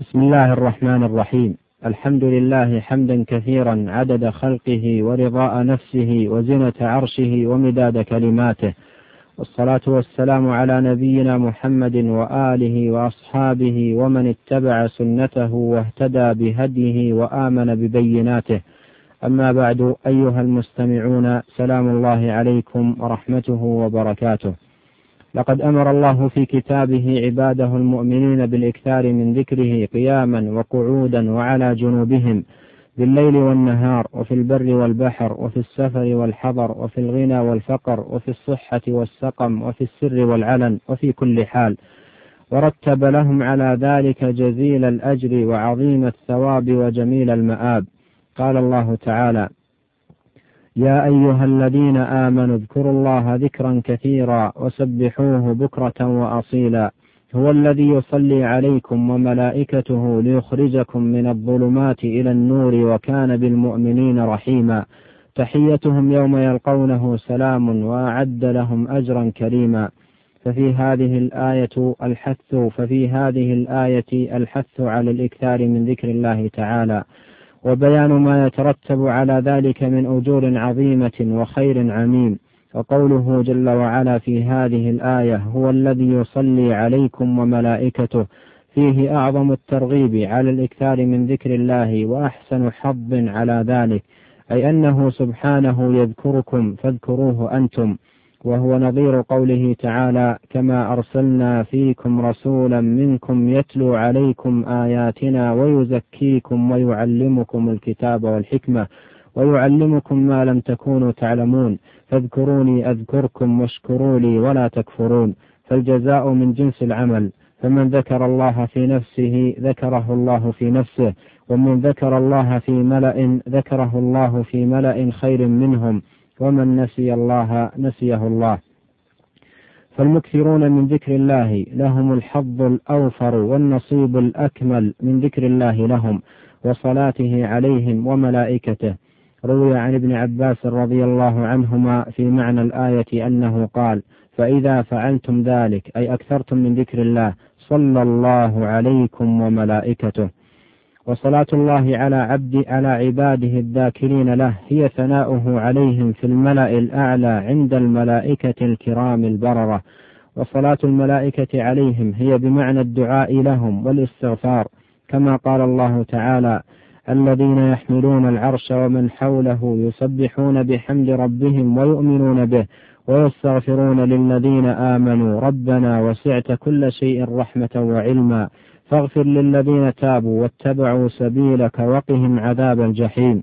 بسم الله الرحمن الرحيم. الحمد لله حمدا كثيرا عدد خلقه ورضاء نفسه وزنة عرشه ومداد كلماته. والصلاة والسلام على نبينا محمد وآله وأصحابه ومن اتبع سنته واهتدى بهديه وآمن ببيناته. أما بعد أيها المستمعون سلام الله عليكم ورحمته وبركاته. لقد أمر الله في كتابه عباده المؤمنين بالإكثار من ذكره قياما وقعودا وعلى جنوبهم بالليل والنهار وفي البر والبحر وفي السفر والحضر وفي الغنى والفقر وفي الصحة والسقم وفي السر والعلن وفي كل حال. ورتب لهم على ذلك جزيل الأجر وعظيم الثواب وجميل المآب. قال الله تعالى يا أيها الذين آمنوا اذكروا الله ذكرا كثيرا وسبحوه بكرة وأصيلا. هو الذي يصلي عليكم وملائكته ليخرجكم من الظلمات إلى النور وكان بالمؤمنين رحيما. تحيتهم يوم يلقونه سلام وأعد لهم أجرا كريما. ففي هذه الآية الحث ففي هذه الآية الحث على الإكثار من ذكر الله تعالى. وبيان ما يترتب على ذلك من أجور عظيمة وخير عميم. وقوله جل وعلا في هذه الآية هو الذي يصلي عليكم وملائكته. فيه أعظم الترغيب على الإكثار من ذكر الله وأحسن حظ على ذلك. أي أنه سبحانه يذكركم فاذكروه أنتم. وهو نظير قوله تعالى كما أرسلنا فيكم رسولا منكم يتلو عليكم آياتنا ويزكيكم ويعلمكم الكتاب والحكمة ويعلمكم ما لم تكونوا تعلمون فاذكروني أذكركم واشكروا لي ولا تكفرون فالجزاء من جنس العمل فمن ذكر الله في نفسه ذكره الله في نفسه ومن ذكر الله في ملأ ذكره الله في ملأ خير منهم ومن نسي الله نسيه الله. فالمكثرون من ذكر الله لهم الحظ الأوفر والنصيب الأكمل من ذكر الله لهم وصلاته عليهم وملائكته. روي عن ابن عباس رضي الله عنهما في معنى الآية أنه قال فإذا فعلتم ذلك أي أكثرتم من ذكر الله صلى الله عليكم وملائكته. وصلاة الله على عبد على عباده الذاكرين له هي ثناؤه عليهم في الملأ الأعلى عند الملائكة الكرام البررة. وصلاة الملائكة عليهم هي بمعنى الدعاء لهم والاستغفار كما قال الله تعالى الذين يحملون العرش ومن حوله يسبحون بحمد ربهم ويؤمنون به ويستغفرون للذين آمنوا. ربنا وسعت كل شيء رحمة وعلما. فاغفر للذين تابوا واتبعوا سبيلك وقهم عذاب الجحيم.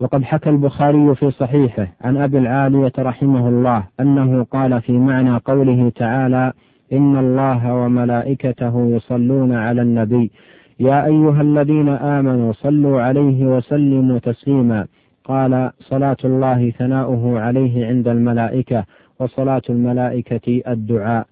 وقد حكى البخاري في صحيحه عن أبي العالية رحمه الله أنه قال في معنى قوله تعالى إن الله وملائكته يصلون على النبي. يا أيها الذين آمنوا صلوا عليه وسلموا تسليما. قال صلاة الله ثناؤه عليه عند الملائكة وصلاة الملائكة الدعاء.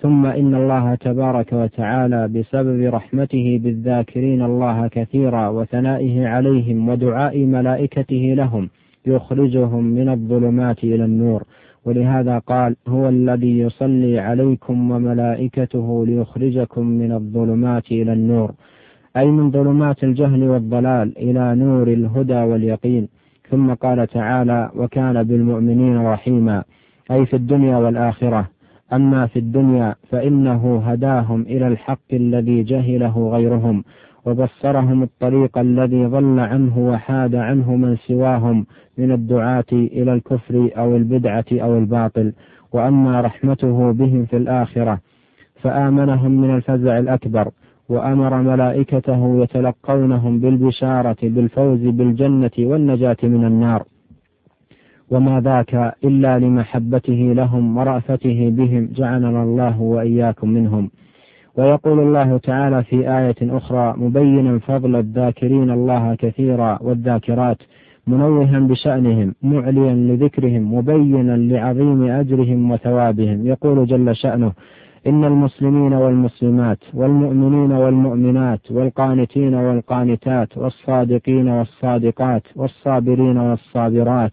ثم إن الله تبارك وتعالى بسبب رحمته بالذاكرين الله كثيرا وثنائه عليهم ودعاء ملائكته لهم يخرجهم من الظلمات إلى النور. ولهذا قال هو الذي يصلي عليكم وملائكته ليخرجكم من الظلمات إلى النور أي من ظلمات الجهل والضلال إلى نور الهدى واليقين. ثم قال تعالى وكان بالمؤمنين رحيما أي في الدنيا والآخرة. أما في الدنيا فإنه هداهم إلى الحق الذي جهله غيرهم وبصرهم الطريق الذي ضل عنه وحاد عنه من سواهم من الدعاة إلى الكفر أو البدعة أو الباطل. وأما رحمته بهم في الآخرة فآمنهم من الفزع الأكبر وأمر ملائكته يتلقونهم بالبشارة بالفوز بالجنة والنجاة من النار. وما ذاك إلا لمحبته لهم ورأفته بهم جعلنا الله وإياكم منهم. ويقول الله تعالى في آية أخرى مبينا فضل الذاكرين الله كثيرا والذاكرات منوها بشأنهم معليا لذكرهم مبينا لعظيم أجرهم وثوابهم. يقول جل شأنه إن المسلمين والمسلمات والمؤمنين والمؤمنات والقانتين والقانتات والصادقين والصادقات والصابرين والصابرات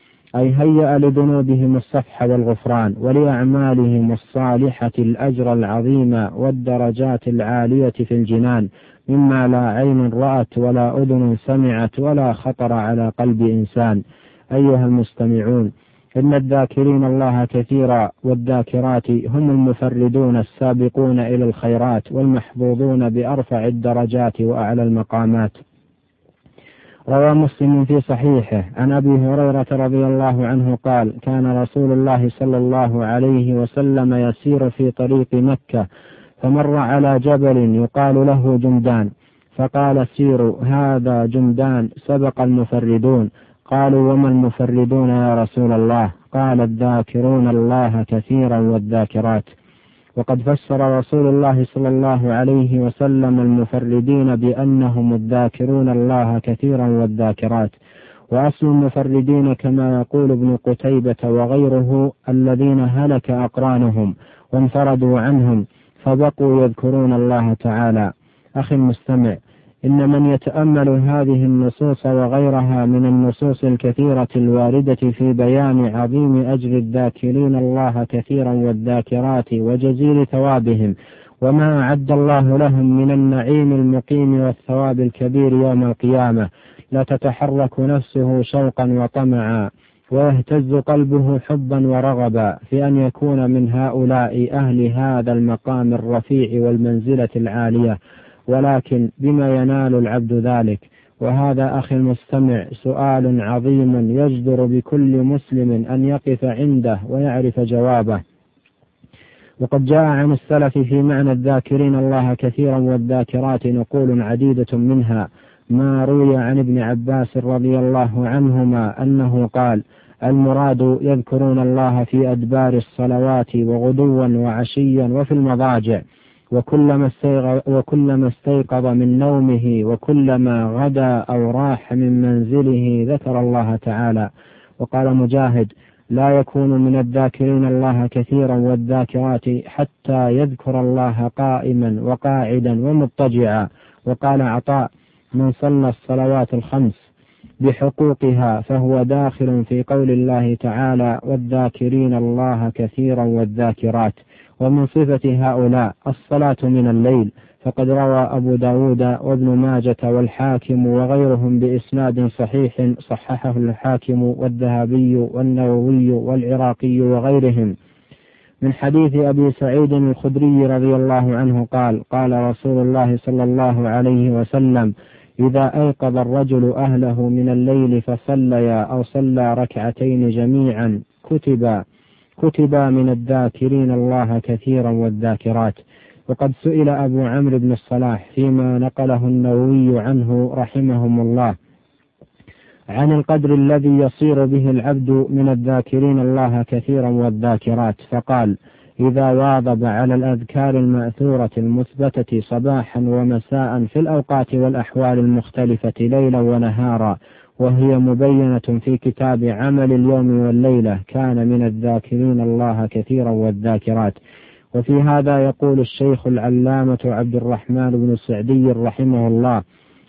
أي هيأ لذنوبهم الصفح والغفران ولأعمالهم الصالحة الأجر العظيم والدرجات العالية في الجنان مما لا عين رأت ولا أذن سمعت ولا خطر على قلب إنسان. أيها المستمعون إن الذاكرين الله كثيرا والذاكرات هم المفردون السابقون إلى الخيرات والمحظوظون بأرفع الدرجات وأعلى المقامات. روى مسلم في صحيحه. عن أبي هريرة رضي الله عنه قال كان رسول الله صلى الله عليه وسلم يسير في طريق مكة فمر على جبل يقال له جمدان فقال سيروا هذا جمدان سبق المفردون. قالوا وما المفردون يا رسول الله؟ قال الذاكرون الله كثيرا والذاكرات. وقد فسر رسول الله صلى الله عليه وسلم المفردين بأنهم الذاكرون الله كثيرا والذاكرات. وأصل المفردين كما يقول ابن قتيبة وغيره الذين هلك أقرانهم وانفردوا عنهم فبقوا يذكرون الله تعالى. أخي المستمع إن من يتأمل هذه النصوص وغيرها من النصوص الكثيرة الواردة في بيان عظيم أجر الذاكرين الله كثيرا والذاكرات وجزيل ثوابهم وما أعد الله لهم من النعيم المقيم والثواب الكبير يوم القيامة. لتتحرك نفسه شوقا وطمعا ويهتز قلبه حبا ورغبا في أن يكون من هؤلاء أهل هذا المقام الرفيع والمنزلة العالية. ولكن بما ينال العبد ذلك؟ وهذا أخي المستمع سؤال عظيم يجدر بكل مسلم أن يقف عنده ويعرف جوابه. وقد جاء عن السلف في معنى الذاكرين الله كثيرا والذاكرات نقول عديدة منها ما روي عن ابن عباس رضي الله عنهما أنه قال المراد يذكرون الله في أدبار الصلوات وغدوا وعشيا وفي المضاجع. وكلما استيقظ, وكلما استيقظ من نومه وكلما غدا أو راح من منزله ذكر الله تعالى. وقال مجاهد لا يكون من الذاكرين الله كثيرا والذاكرات حتى يذكر الله قائما وقاعدا ومضطجعا. وقال عطاء من صلى الصلوات الخمس بحقوقها فهو داخل في قول الله تعالى والذاكرين الله كثيرا والذاكرات. ومن صفة هؤلاء الصلاة من الليل فقد روى أبو داود وابن ماجة والحاكم وغيرهم بإسناد صحيح صححه الحاكم والذهبي والنووي والعراقي وغيرهم. من حديث أبي سعيد الخدري رضي الله عنه قال قال رسول الله صلى الله عليه وسلم إذا أيقظ الرجل أهله من الليل فصليا أو صلى ركعتين جميعا كتبا كتبا من الذاكرين الله كثيرا والذاكرات. وقد سئل أبو عمرو بن الصلاح فيما نقله النووي عنه رحمهم الله. عن القدر الذي يصير به العبد من الذاكرين الله كثيرا والذاكرات. فقال إذا واظب على الأذكار المأثورة المثبتة صباحا ومساء في الأوقات والأحوال المختلفة ليلا ونهارا وهي مبينة في كتاب عمل اليوم والليلة. كان من الذاكرين الله كثيرا والذاكرات. وفي هذا يقول الشيخ العلامة عبد الرحمن بن سعدي رحمه الله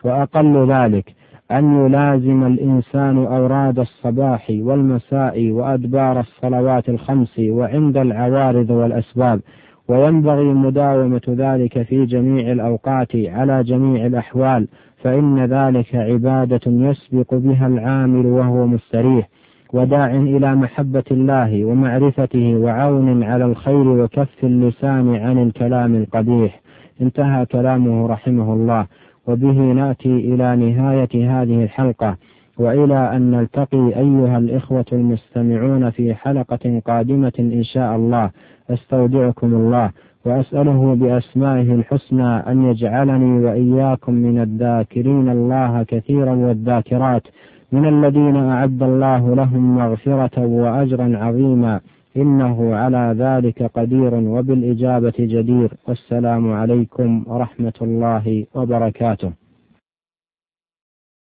وأقل ذلك أن يلازم الإنسان أوراد الصباح والمساء وأدبار الصلوات الخمس وعند العوارض والأسباب. وينبغي مداومة ذلك في جميع الأوقات على جميع الأحوال فإن ذلك عبادة يسبق بها العامل وهو مستريح وداع إلى محبة الله ومعرفته وعون على الخير وكف اللسان عن الكلام القبيح. انتهى كلامه رحمه الله وبه نأتي إلى نهاية هذه الحلقة. وإلى أن نلتقي أيها الإخوة المستمعون في حلقة قادمة إن شاء الله. أستودعكم الله وأسأله بأسمائه الحسنى أن يجعلني وإياكم من الذاكرين الله كثيرا والذاكرات من الذين أعد الله لهم مغفرة وأجرا عظيما. إنه على ذلك قدير وبالإجابة جدير. والسلام عليكم ورحمة الله وبركاته.